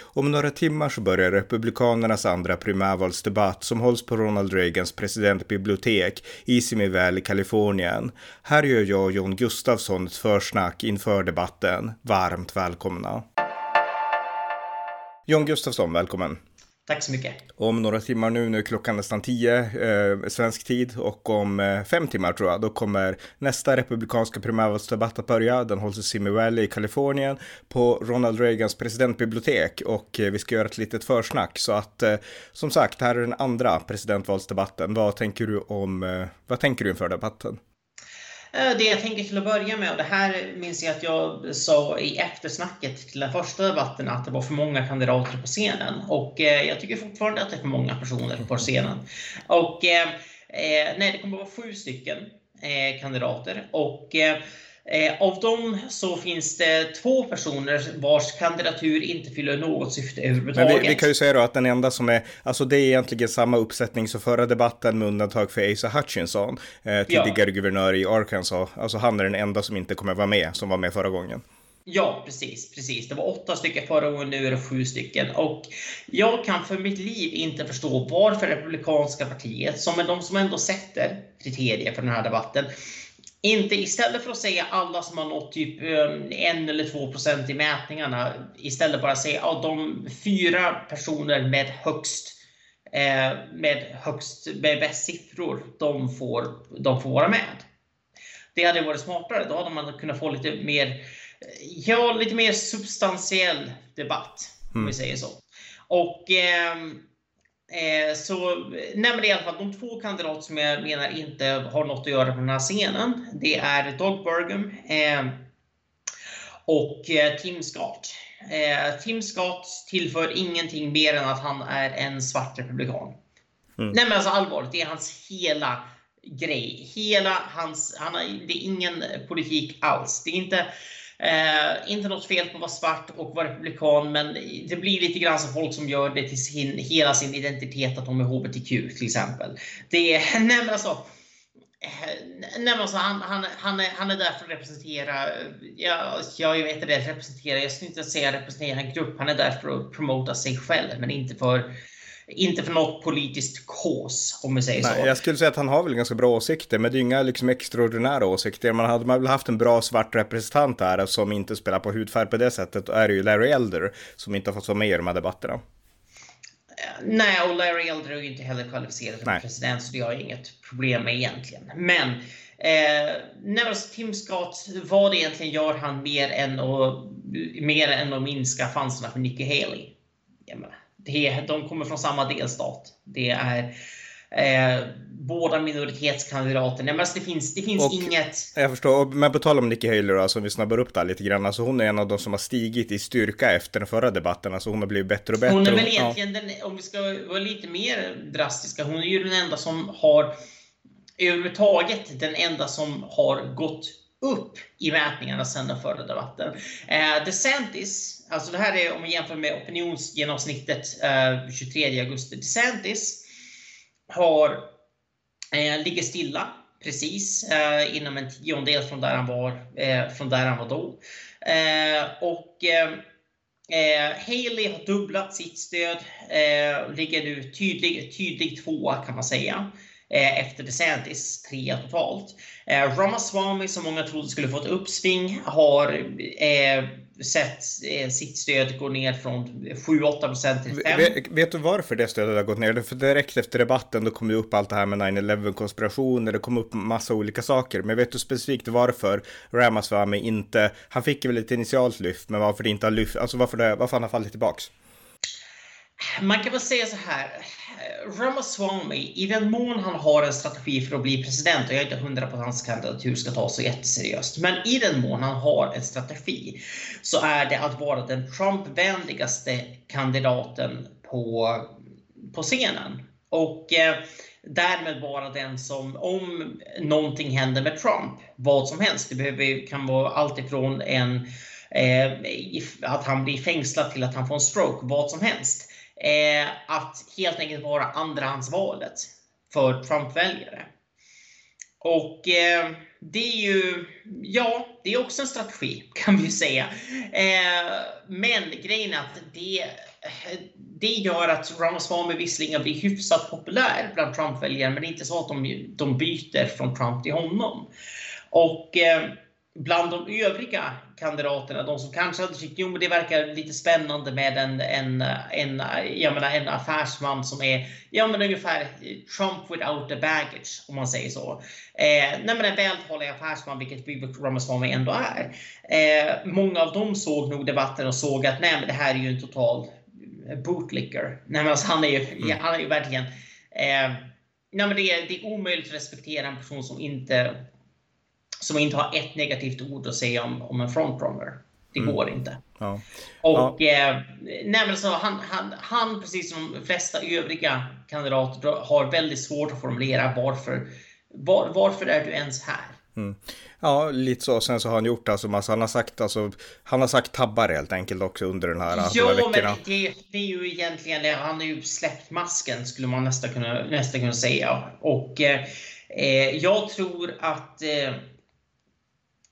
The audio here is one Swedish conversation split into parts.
Om några timmar så börjar Republikanernas andra primärvalsdebatt som hålls på Ronald Reagans presidentbibliotek i Simi Valley, Kalifornien. Här gör jag och John Gustafsson ett försnack inför debatten. Varmt välkomna! John Gustafsson, välkommen! Tack så mycket. Om några timmar nu, nu är klockan nästan tio eh, svensk tid och om eh, fem timmar tror jag, då kommer nästa republikanska primärvalsdebatt att börja. Den hålls i Simi Valley i Kalifornien på Ronald Reagans presidentbibliotek och eh, vi ska göra ett litet försnack. Så att eh, som sagt, det här är den andra presidentvalsdebatten. Vad tänker du om, eh, vad tänker du inför debatten? Eh, det jag tänker till att börja med, och det här minns jag att jag sa i eftersnacket till den första debatten, att det var för många kandidater på scenen. Och eh, jag tycker fortfarande att det är för många personer på scenen. Och eh, nej, det kommer att vara sju stycken kandidater. Och eh, av dem så finns det två personer vars kandidatur inte fyller något syfte överhuvudtaget. Men vi, vi kan ju säga då att den enda som är, alltså det är egentligen samma uppsättning som förra debatten med undantag för Asa Hutchinson, eh, tidigare ja. guvernör i Arkansas. Alltså han är den enda som inte kommer vara med, som var med förra gången. Ja, precis, precis. Det var åtta stycken förra gången, nu är det sju stycken. Och jag kan för mitt liv inte förstå varför Republikanska partiet, som är de som ändå sätter kriterier för den här debatten, inte istället för att säga alla som har nått typ eh, en eller två procent i mätningarna, istället bara säga ja, de fyra personer med högst eh, med högst med bäst siffror, de får, de får vara med. Det hade varit smartare. Då hade man kunnat få lite mer, ja, lite mer substantiell debatt, om mm. vi säger så. Och eh, Eh, så nämner i alla fall de två kandidater som jag menar inte har något att göra på den här scenen. Det är Doug Burgum eh, och eh, Tim Scott. Tim Scott tillför ingenting mer än att han är en svart republikan. Mm. Nej men alltså allvarligt, det är hans hela grej. Hela hans, han har, det är ingen politik alls. Det är inte Eh, inte något fel på att vara svart och vara republikan, men det blir lite grann som folk som gör det till sin, hela sin identitet att de är HBTQ till exempel. Det är, nej men alltså, eh, Nej, alltså, han, han, han, är, han är där för att representera, ja, jag vet inte, representera, jag skulle inte säga representera en grupp, han är där för att promota sig själv, men inte för inte för något politiskt kås, om vi säger Nej, så. Jag skulle säga att han har väl ganska bra åsikter, men det är inga liksom extraordinära åsikter. Man hade man väl haft en bra svart representant här som inte spelar på hudfärg på det sättet, är det ju Larry Elder som inte har fått vara med i de här debatterna. Nej, och Larry Elder är ju inte heller kvalificerad för president, så det har jag inget problem med egentligen. Men eh, Nevers Tim Scott, vad egentligen gör han mer än att, mer än att minska chanserna för Nikki Haley? Jag menar, det, de kommer från samma delstat. Det är eh, båda minoritetskandidater. Nej, men alltså det finns, det finns och, inget... Jag förstår, men på tal om Nikki Haley då, alltså om vi snabbar upp där lite grann. Alltså hon är en av de som har stigit i styrka efter den förra debatten. Alltså hon har blivit bättre och bättre. Hon är väl och, egentligen, ja. den, om vi ska vara lite mer drastiska, hon är ju den enda som har överhuvudtaget den enda som har gått upp i mätningarna sedan den förra debatten. Eh, DeSantis, alltså det här är om vi jämför med opinionsgenomsnittet eh, 23 augusti. DeSantis har, eh, ligger stilla precis eh, inom en tiondel från där han var, eh, från där han var då. Eh, och eh, eh Haley har dubblat sitt stöd, eh, ligger nu tydlig, tydlig tvåa kan man säga. Eh, efter DeSantis, trea totalt. Eh, Ramaswamy, som många trodde skulle få ett uppsving, har eh, sett sitt stöd gå ner från 7-8% till 5%. Vet, vet, du varför det stödet har gått ner? För direkt efter debatten då kom det upp allt det här med 9-11 konspirationer, det kom upp massa olika saker. Men vet du specifikt varför Ramaswamy inte, han fick väl ett initialt lyft, men varför det inte har lyft, alltså varför, det, varför han har fallit tillbaks? Man kan väl säga så här. Eh, Ramaswamy, i den mån han har en strategi för att bli president, och jag är inte hundra på att hans kandidatur ska tas så jätteseriöst, men i den mån han har en strategi så är det att vara den Trump-vänligaste kandidaten på, på scenen. Och eh, därmed vara den som, om någonting händer med Trump, vad som helst, det behöver, kan vara allt ifrån en eh, att han blir fängslad till att han får en stroke, vad som helst. Eh, att helt enkelt vara andrahandsvalet för Trump-väljare. Och eh, det är ju, ja, det är också en strategi kan vi ju säga. Eh, men grejen är att det, det gör att Ramaswamy visserligen blir hyfsat populär bland Trump-väljare, men det är inte så att de, de byter från Trump till honom. Och eh, bland de övriga kandidaterna, de som kanske hade tyckt jo, det verkar lite spännande med en, en, en, jag menar, en affärsman som är ja, men ungefär Trump without the baggage, om man säger så. Eh, nej, men en vältalig affärsman, vilket Vivek Ramaswamy ändå är. Eh, många av dem såg nog debatten och såg att nej, men det här är ju en total bootlicker. Nej, men alltså, han, är ju, mm. han är ju verkligen... Eh, nej, men det, är, det är omöjligt att respektera en person som inte som inte har ett negativt ord att säga om, om en frontrunner. Det mm. går inte. Ja. Och ja. Eh, nej, så han, han, han, precis som de flesta övriga kandidater, har väldigt svårt att formulera varför, var, varför är du ens här? Mm. Ja, lite så. Sen så har han gjort alltså massa, han har sagt alltså, han har sagt tabbar helt enkelt också under den här Ja, men det, det, är ju egentligen, han har ju släppt masken skulle man nästan kunna, nästan kunna säga. Och eh, eh jag tror att Eh,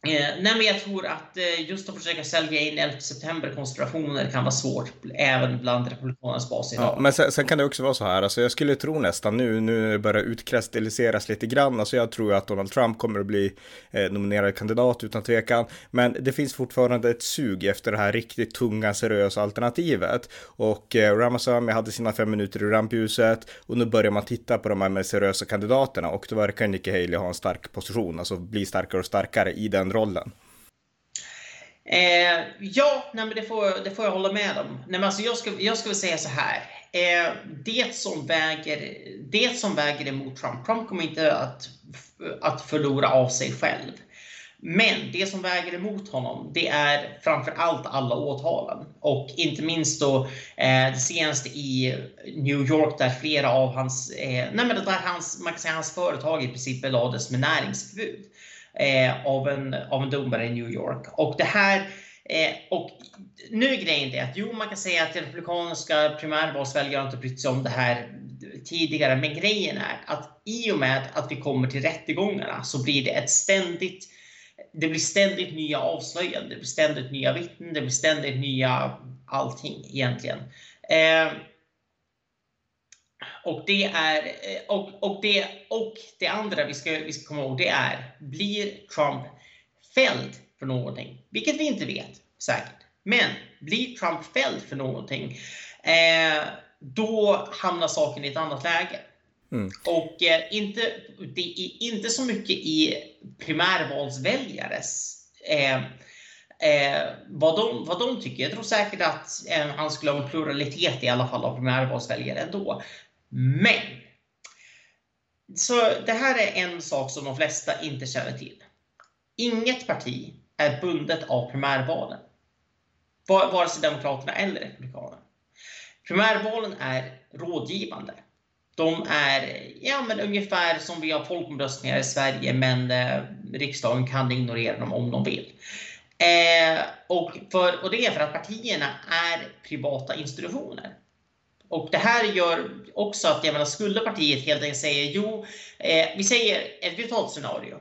nej, men jag tror att eh, just att försöka sälja in 11 september-konstellationer kan vara svårt även bland republikanernas bas idag. Ja, men sen, sen, kan det också vara så här, alltså jag skulle tro nästan nu, nu när det börjar utkristalliseras lite grann, alltså jag tror att Donald Trump kommer att bli eh, nominerad kandidat utan tvekan, men det finns fortfarande ett sug efter det här riktigt tunga, seriösa alternativet. Och eh, Ramaswamy hade sina fem minuter i rampljuset och nu börjar man titta på de här med seriösa kandidaterna och då verkar Nikki Haley ha en stark position, alltså bli starkare och starkare i den rollen? Eh, ja, nej, men det, får, det får jag hålla med om. Nej, men alltså jag, ska, jag ska väl säga så här. Eh, det, som väger, det som väger emot Trump, Trump kommer inte att, att förlora av sig själv. Men det som väger emot honom, det är framför allt alla åtalen. Och inte minst då eh, det senaste i New York där flera av hans, eh, nej men där hans, man kan säga hans företag i princip belades med näringsförbud eh, av, en, av en domare i New York. Och det här eh, och nu är grejen det att jo, man kan säga att republikanska primärvalsväljare inte brytt sig om det här tidigare, men grejen är att i och med att vi kommer till rättegångarna så blir det ett ständigt det blir ständigt nya avslöjanden, det blir ständigt nya vittnen, det blir ständigt nya allting egentligen. Eh, och det är eh, och, och, det, och det andra vi ska, vi ska komma ihåg det är, blir Trump fälld för någonting? Vilket vi inte vet säkert. Men blir Trump fälld för någonting, eh, då hamnar saken i ett annat läge. Mm. Och eh, inte, det är inte så mycket i primärvalsväljares eh, eh, vad, de, vad de tycker. Jag tror säkert att eh, han skulle ha en pluralitet i alla fall av primärvalsväljare ändå. Men! Så det här är en sak som de flesta inte känner till. Inget parti är bundet av primärvalen. Vare sig Demokraterna eller Republikanerna. Primärvalen är rådgivande. De är ja, men ungefär som vi har folkomröstningar i Sverige, men eh, riksdagen kan ignorera dem om de vill. Eh, och, för, och det är för att partierna är privata institutioner. Och det här gör också att, jag menar, skulle partiet helt enkelt säga jo, eh, vi säger ett brutalt scenario.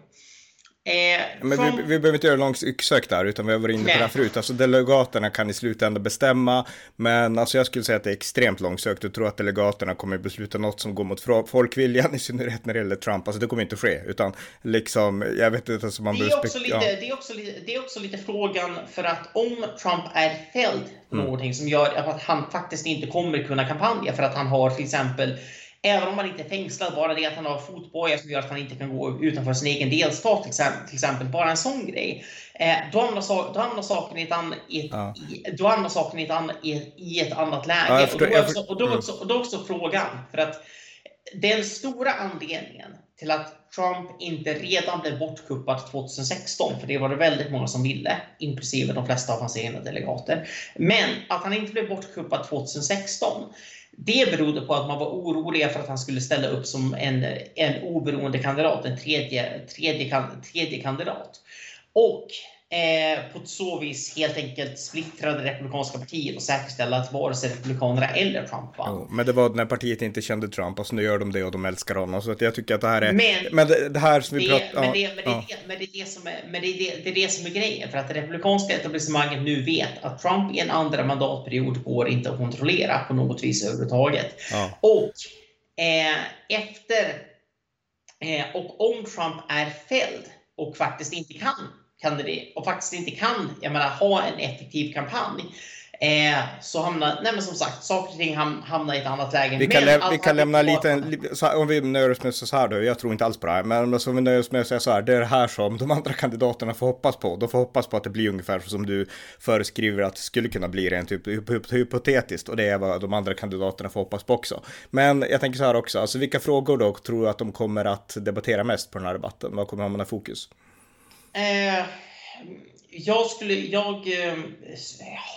Eh, men från... vi, vi behöver inte göra långsökt där, utan vi har varit inne på det här förut. Alltså delegaterna kan i slutändan bestämma, men alltså jag skulle säga att det är extremt långsökt. Jag tror att delegaterna kommer besluta något som går mot folkviljan, i synnerhet när det gäller Trump. Alltså det kommer inte att ske, utan liksom, jag vet inte, alltså man det är, också lite, ja. det, är också lite, det är också lite frågan, för att om Trump är fälld mm. någonting som gör att han faktiskt inte kommer kunna kampanja för att han har till exempel Även om han inte är fängslad, bara det att han har fotboja som gör att han inte kan gå utanför sin egen delstat till exempel, bara en sån grej. Eh, då, hamnar, saken i ett, an, i ett, ja. i, då hamnar saken i ett, an, i, i ett annat läge. Ja, förstår, och, då också, och, då mm. också, och då också frågan, för att den stora anledningen till att Trump inte redan blev bortkuppad 2016, för det var det väldigt många som ville, inklusive de flesta av hans egna delegater. Men att han inte blev bortkuppad 2016 det berodde på att man var oroliga för att han skulle ställa upp som en, en oberoende kandidat, en tredje, tredje, tredje kandidat. Och eh, på så vis helt enkelt splittra det republikanska partiet och säkerställa att vare sig republikanerna eller Trump vann. Jo, men det var när partiet inte kände Trump och så nu gör de det och de älskar honom. Så att jag tycker att det här är... Men, här som vi pratar om... Det är det som är grejen. För att det republikanska etablissemanget nu vet att Trump i en andra mandatperiod går inte att kontrollera på något vis överhuvudtaget. Ja. Och eh, efter eh, och om Trump är fälld och faktiskt inte kan kandidat och faktiskt inte kan jag menar, ha en effektiv kampanj. Eh, så hamnar, nej men som sagt, saker och ting hamnar i ett annat läge. Vi kan, lä vi kan lämna lite, om vi nöjer oss med så här då, jag tror inte alls på det här, men om vi nöjer oss med att säga så här, det är det här som de andra kandidaterna får hoppas på. De får hoppas på att det blir ungefär som du föreskriver att det skulle kunna bli rent typ, hypotetiskt och det är vad de andra kandidaterna får hoppas på också. Men jag tänker så här också, alltså vilka frågor då tror du att de kommer att debattera mest på den här debatten? Vad kommer hamna fokus? Eh, jag, skulle, jag eh,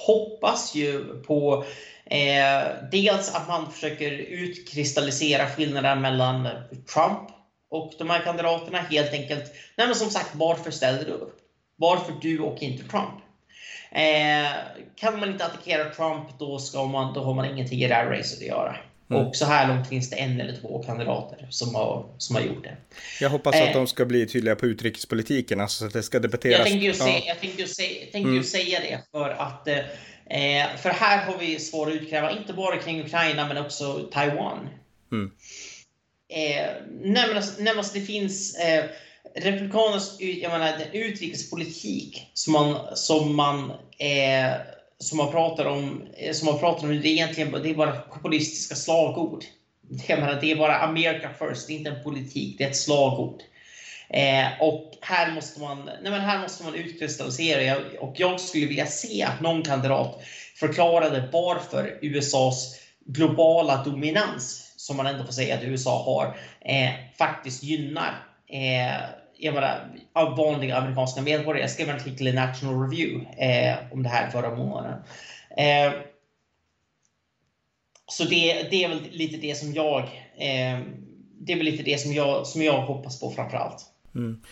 hoppas ju på eh, dels att man försöker utkristallisera skillnaden mellan Trump och de här kandidaterna. Helt enkelt, nej men som sagt, varför ställer du upp? Varför du och inte Trump? Eh, kan man inte attackera Trump, då, ska man, då har man ingenting i det här racet att göra. Mm. Och så här långt finns det en eller två kandidater som har, som har gjort det. Jag hoppas att eh, de ska bli tydliga på utrikespolitiken, alltså så att det ska debatteras. Jag tänkte ju, ja. se, jag tänkte ju, se, tänkte mm. ju säga det för att eh, för här har vi svårt att utkräva, inte bara kring Ukraina men också Taiwan. Mm. Eh, nej, men alltså, nej, alltså det finns eh, Republikanernas jag menar, utrikespolitik som man, som man eh, som man pratar om, eh, som man pratar om det är egentligen det är bara populistiska slagord. Det, menar, det är bara America first, det är inte en politik, det är ett slagord. Eh, och här måste man, nej men här måste man utkristallisera och jag skulle vilja se att någon kandidat förklarade varför USAs globala dominans, som man ändå får säga att USA har, eh, faktiskt gynnar eh, jag menar, av vanliga amerikanska medborgare. Jag skrev en artikel i National Review eh, om det här förra månaden. Eh, så det, det, är väl lite det som jag eh, det är väl lite det som jag, som jag hoppas på framför allt. Mm.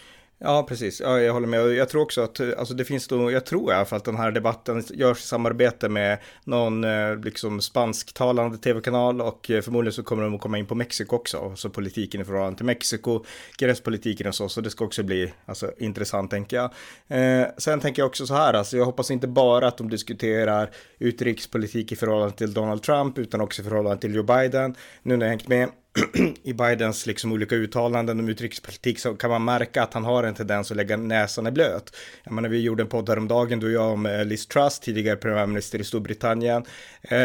Ja, precis. Ja, jag håller med. Jag tror också att, eh, alltså det finns då, jag tror i alla fall att den här debatten görs i samarbete med någon eh, liksom spansktalande tv-kanal och eh, förmodligen så kommer de att komma in på Mexiko också, så politiken i förhållande till Mexiko, gränspolitiken och så, så det ska också bli alltså, intressant tänker jag. Eh, sen tänker jag också så här, alltså jag hoppas inte bara att de diskuterar utrikespolitik i förhållande till Donald Trump, utan också i förhållande till Joe Biden. Nu när jag hängt med i Bidens liksom olika uttalanden om utrikespolitik så kan man märka att han har en tendens att lägga näsan i blöt. Jag menar, vi gjorde en podd häromdagen, du och jag, om eh, Liz Truss, tidigare premiärminister i Storbritannien. Eh,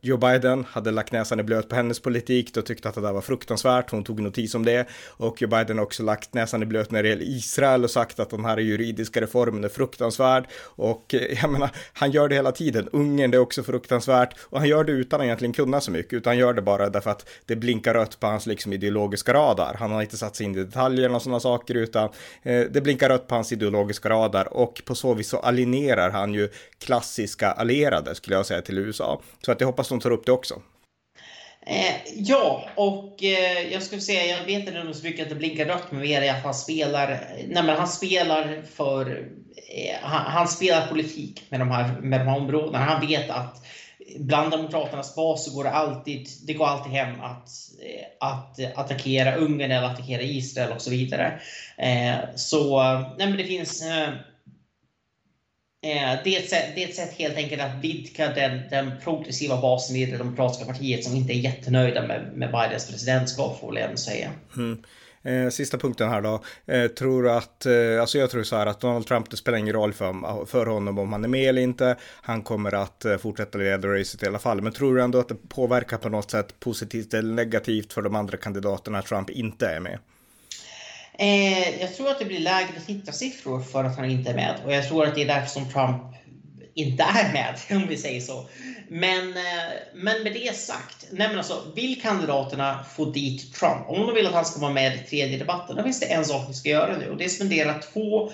Joe Biden hade lagt näsan i blöt på hennes politik då tyckte att det där var fruktansvärt. Hon tog notis om det. Och Joe Biden har också lagt näsan i blöt när det gäller Israel och sagt att den här juridiska reformen är fruktansvärd. Och eh, jag menar, han gör det hela tiden. Ungern, det är också fruktansvärt. Och han gör det utan att egentligen kunna så mycket, utan han gör det bara därför att det blinkar rött rött på hans liksom ideologiska radar. Han har inte satt sig in i detaljerna och sådana saker utan eh, det blinkar rött på hans ideologiska radar och på så vis så alienerar han ju klassiska allierade skulle jag säga till USA. Så att jag hoppas de tar upp det också. Eh, ja, och eh, jag skulle säga, jag vet inte så mycket att det blinkar rött med mer att han spelar, nej men han spelar för, eh, han, han, spelar politik med de här, med de här områdena. Han vet att bland Demokraternas bas så går det alltid, det går alltid hem att, eh, att attackera Ungern eller attackera Israel och så vidare. Eh, så nej men det finns eh, det är, ett sätt, det är ett sätt helt enkelt att vidga den, den progressiva basen i det demokratiska partiet som inte är jättenöjda med, med Bidens presidentskap får jag säga. Mm. Eh, sista punkten här då. Eh, tror att, eh, alltså jag tror så här att Donald Trump, det spelar ingen roll för, för honom om han är med eller inte. Han kommer att eh, fortsätta leda racet i alla fall. Men tror du ändå att det påverkar på något sätt positivt eller negativt för de andra kandidaterna att Trump inte är med? Eh, jag tror att det blir lägre tittarsiffror för att han inte är med. Och jag tror att det är därför som Trump inte är med, om vi säger så. Men, eh, men med det sagt, nej men alltså, vill kandidaterna få dit Trump, om de vill att han ska vara med i tredje debatten, då finns det en sak vi ska göra nu och det är att spendera två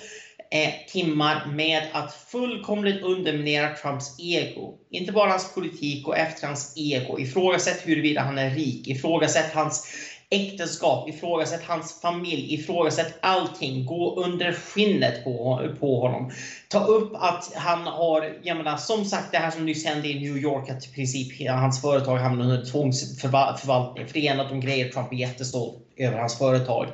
eh, timmar med att fullkomligt underminera Trumps ego. Inte bara hans politik och efter hans ego. Ifrågasätt huruvida han är rik, ifrågasätt hans äktenskap, ifrågasätt hans familj, ifrågasätt allting. Gå under skinnet på, på honom. Ta upp att han har, jag menar, som sagt det här som nyss hände i New York, att i princip hans företag hamnade under tvångsförvaltning. För det är en av de grejer Trump är jättestolt över hans företag.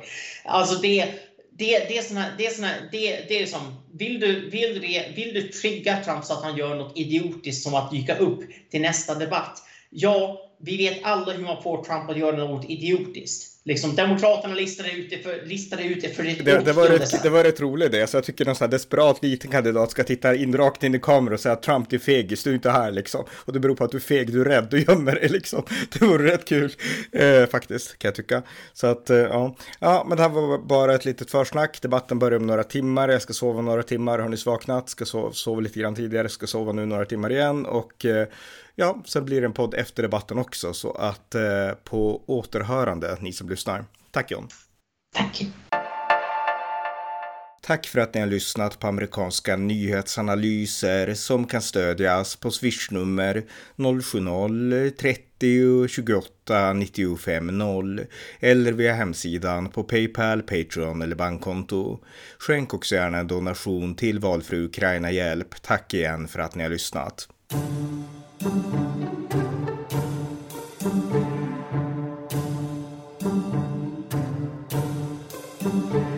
Alltså det det, det, är såna, det, är såna, det, det är som, vill du, vill, du, vill du trigga Trump så att han gör något idiotiskt som att dyka upp till nästa debatt? Ja, vi vet alla hur man får Trump att göra något idiotiskt. Liksom, Demokraterna listade ut det för, listade ut det för det, det, det, var rätt, det var rätt roligt det. Så jag tycker någon sån här desperat liten kandidat ska titta in rakt in i kameran och säga att Trump är fegis, du är inte här liksom. Och det beror på att du är feg, du är rädd, du gömmer dig liksom. Det vore rätt kul eh, faktiskt, kan jag tycka. Så att, eh, ja. Ja, men det här var bara ett litet försnack. Debatten börjar om några timmar. Jag ska sova några timmar. Har ni vaknat? Ska sova, sova lite grann tidigare. Ska sova nu några timmar igen. Och eh, Ja, sen blir det en podd efter debatten också, så att eh, på återhörande, ni som lyssnar. Tack John. Tack. Tack för att ni har lyssnat på amerikanska nyhetsanalyser som kan stödjas på swishnummer 070-30 28 95 0 eller via hemsidan på Paypal, Patreon eller bankkonto. Skänk också gärna en donation till valfri Ukraina Hjälp. Tack igen för att ni har lyssnat. Thank you.